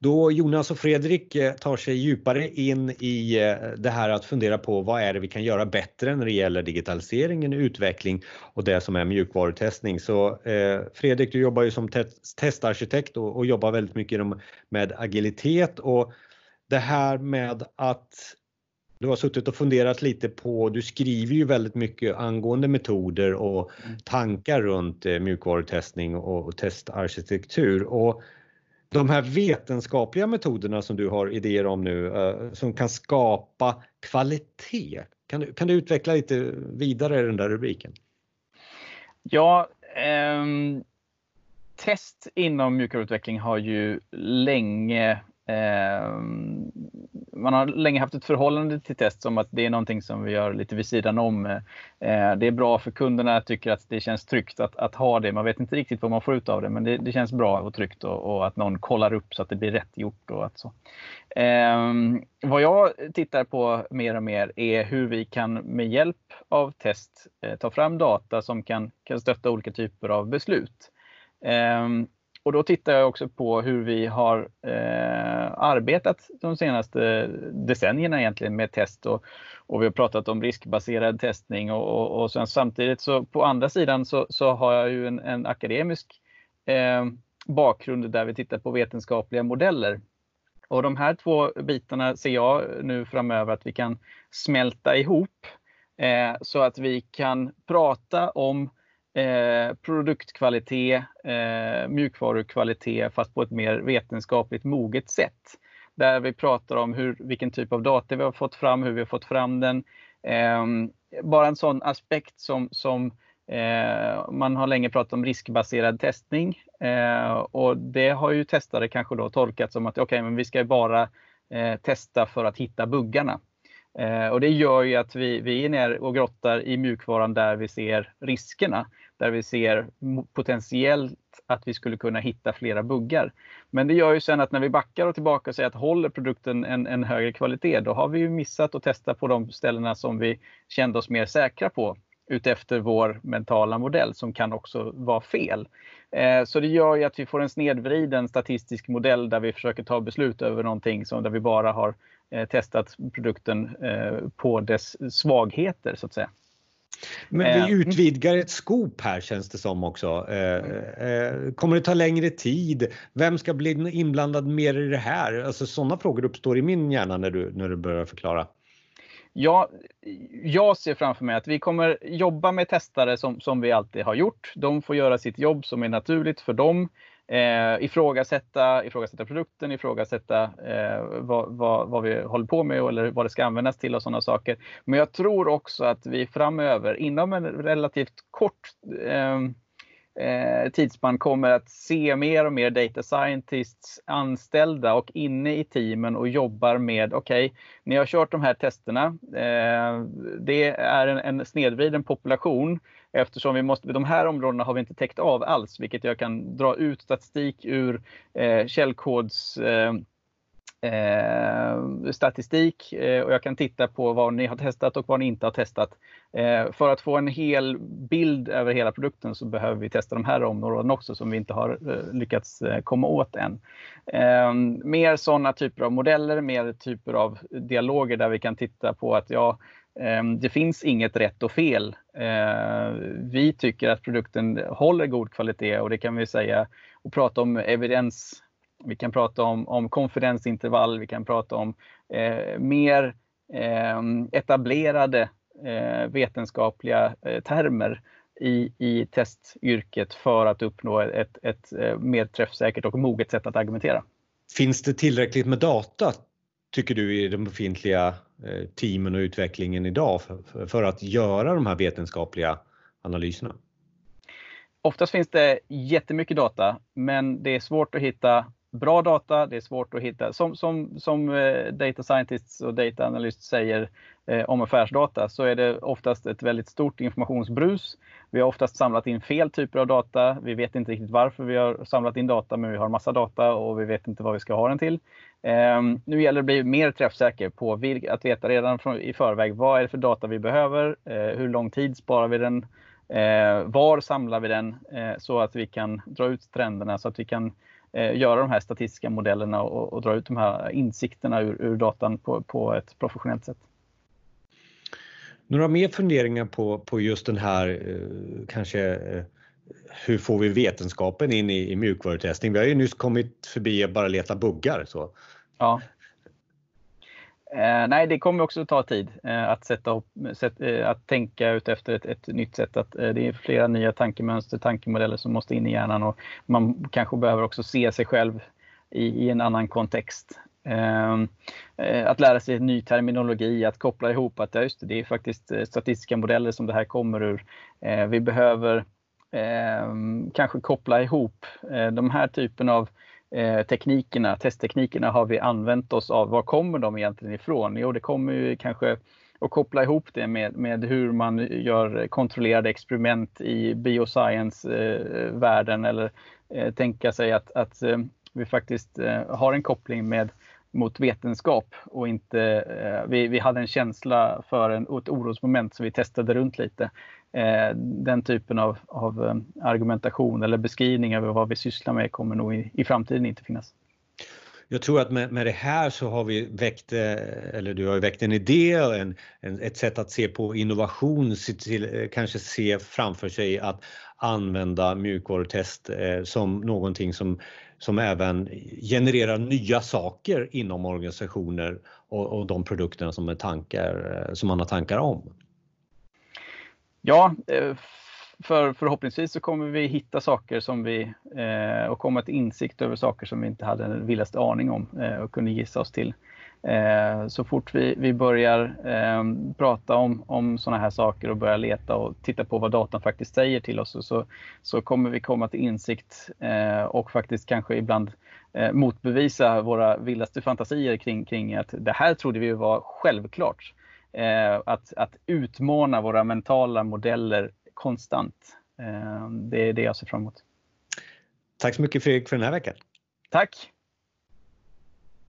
då Jonas och Fredrik eh, tar sig djupare in i eh, det här att fundera på vad är det vi kan göra bättre när det gäller digitaliseringen, utveckling och det som är mjukvarutestning. Så eh, Fredrik, du jobbar ju som testarkitekt och, jobbar väldigt mycket med agilitet och det här med att du har suttit och funderat lite på, du skriver ju väldigt mycket angående metoder och mm. tankar runt mjukvarutestning och testarkitektur. Och de här vetenskapliga metoderna som du har idéer om nu eh, som kan skapa kvalitet. Kan du, kan du utveckla lite vidare den där rubriken? Ja, eh, test inom mjukvaruutveckling har ju länge Eh, man har länge haft ett förhållande till test som att det är någonting som vi gör lite vid sidan om. Eh, det är bra för kunderna, tycker att det känns tryggt att, att ha det. Man vet inte riktigt vad man får ut av det, men det, det känns bra och tryggt och, och, att någon kollar upp så att det blir rätt gjort. Och att så. Eh, vad jag tittar på mer och mer är hur vi kan med hjälp av test eh, ta fram data som kan, kan stötta olika typer av beslut. Um, och då tittar jag också på hur vi har eh, arbetat de senaste decennierna egentligen med test och, och vi har pratat om riskbaserad testning och, och, och sen samtidigt så på andra sidan så, så har jag ju en, en akademisk eh, bakgrund där vi tittar på vetenskapliga modeller. Och de här två bitarna ser jag nu framöver att vi kan smälta ihop eh, så att vi kan prata om Eh, produktkvalitet, eh, mjukvarukvalitet fast på ett mer vetenskapligt moget sätt. Där vi pratar om hur, vilken typ av data vi har fått fram, hur vi har fått fram den. Eh, bara en sån aspekt som, som eh, man har länge pratat om riskbaserad testning eh, och det har ju testare kanske då tolkat som att okay, men vi ska bara eh, testa för att hitta buggarna. Eh, och det gör ju att vi, vi är ner och grottar i mjukvaran där vi ser riskerna. Där vi ser potentiellt att vi skulle kunna hitta flera buggar. Men det gör ju sen att när vi backar och tillbaka och säger att håller produkten en, en högre kvalitet, då har vi ju missat att testa på de ställena som vi kände oss mer säkra på utefter vår mentala modell som kan också vara fel. Eh, så det gör ju att vi får en snedvriden statistisk modell där vi försöker ta beslut över någonting som där vi bara har eh, testat produkten eh, på dess svagheter så att säga. Men vi mm. utvidgar ett skop här känns det som också. Kommer det ta längre tid? Vem ska bli inblandad mer i det här? Alltså sådana frågor uppstår i min hjärna när du, när du börjar förklara. Ja, jag ser framför mig att vi kommer jobba med testare som, som vi alltid har gjort. De får göra sitt jobb som är naturligt för dem. Eh, ifrågasätta, ifrågasätta produkten, ifrågasätta eh, vad, vad, vad, vi håller på med eller vad det ska användas till och sådana saker. Men jag tror också att vi framöver inom en relativt kort eh, eh, tidsspann kommer att se mer och mer data scientists anställda och inne i teamen och jobbar med, okej, okay, ni har kört de här testerna. Eh, det är en, en snedvriden population eftersom vi måste, de här områdena har vi inte täckt av alls, vilket jag kan dra ut statistik ur eh, källkods eh, eh, statistik eh, och jag kan titta på vad ni har testat och vad ni inte har testat. Eh, för att få en hel bild över hela produkten så behöver vi testa de här områdena också som vi inte har eh, lyckats eh, komma åt än. Eh, mer sådana typer av modeller, mer typer av dialoger där vi kan titta på att ja, eh, det finns inget rätt och fel. Eh, vi tycker att produkten håller god kvalitet och det kan vi säga och prata om evidens vi kan prata om, om konfidensintervall, vi kan prata om eh, mer eh, etablerade eh, vetenskapliga eh, termer i, i testyrket för att uppnå ett, ett, ett eh, mer träffsäkert och moget sätt att argumentera. Finns det tillräckligt med data tycker du i de befintliga eh, teamen och utvecklingen idag för, för att göra de här vetenskapliga analyserna? Oftast finns det jättemycket data, men det är svårt att hitta bra data, det är svårt att hitta. Som, som, som eh, data scientists och data analysts säger eh, om affärsdata så är det oftast ett väldigt stort informationsbrus. Vi har oftast samlat in fel typer av data. Vi vet inte riktigt varför vi har samlat in data, men vi har massa data och vi vet inte vad vi ska ha den till. Eh, nu gäller det att bli mer träffsäker på att veta redan från, i förväg vad är det för data vi behöver, eh, hur lång tid sparar vi den, eh, var samlar vi den eh, så att vi kan dra ut trenderna så att vi kan göra de här statistiska modellerna och, och dra ut de här insikterna ur, ur datan på, på ett professionellt sätt. Några mer funderingar på, på just den här kanske hur får vi vetenskapen in i, i mjukvarutestning? Vi har ju nyss kommit förbi att bara leta buggar. Så. Ja. Eh, nej, det kommer också ta tid eh, att, sätta upp, sätt, eh, att tänka ut efter ett, ett nytt sätt. Att, eh, det är flera nya tankemönster, tankemodeller som måste in i hjärnan och man kanske behöver också se sig själv i, i en annan kontext. Ehm, eh, att lära sig en ny terminologi, att koppla ihop att ja just det, det är faktiskt eh, statistiska modeller som det här kommer ur. Eh, vi behöver ehm, kanske koppla ihop eh, de här typen av eh, teknikerna, testteknikerna har vi använt oss av. Var kommer de egentligen ifrån? Jo, det kommer ju kanske att koppla ihop det med, med hur man gör kontrollerade experiment i bioscience-världen eh, eller eh, tänka sig att, att eh, vi faktiskt eh, har en koppling med mot vetenskap och inte, vi, vi hade en känsla för en, ett orosmoment så vi testade runt lite. Eh, den typen av, av eh, argumentation eller beskrivning över vad vi sysslar med kommer nog i, i framtiden inte finnas. Jag tror att med, med det här så har vi väckt, eh, eller du har väckt en idé en, en, ett sätt att se på innovation, se till, kanske se framför sig att använda mjukvarutest eh, som någonting som, som även genererar nya saker inom organisationer och, och de produkterna som, är tankar, som man har tankar om. Ja, eh, för förhoppningsvis så kommer vi hitta saker som vi eh, och komma till insikt över saker som vi inte hade en vildaste aning om eh, och kunde gissa oss till. Eh, så fort vi, vi börjar eh, prata om, om sådana här saker och börjar leta och titta på vad datan faktiskt säger till oss så, så kommer vi komma till insikt och faktiskt kanske ibland motbevisa våra vildaste fantasier kring, kring att det här trodde vi var självklart att, att utmana våra mentala modeller konstant. Eh, det är det jag ser fram emot. Tack så mycket Fredrik för den här veckan. Tack!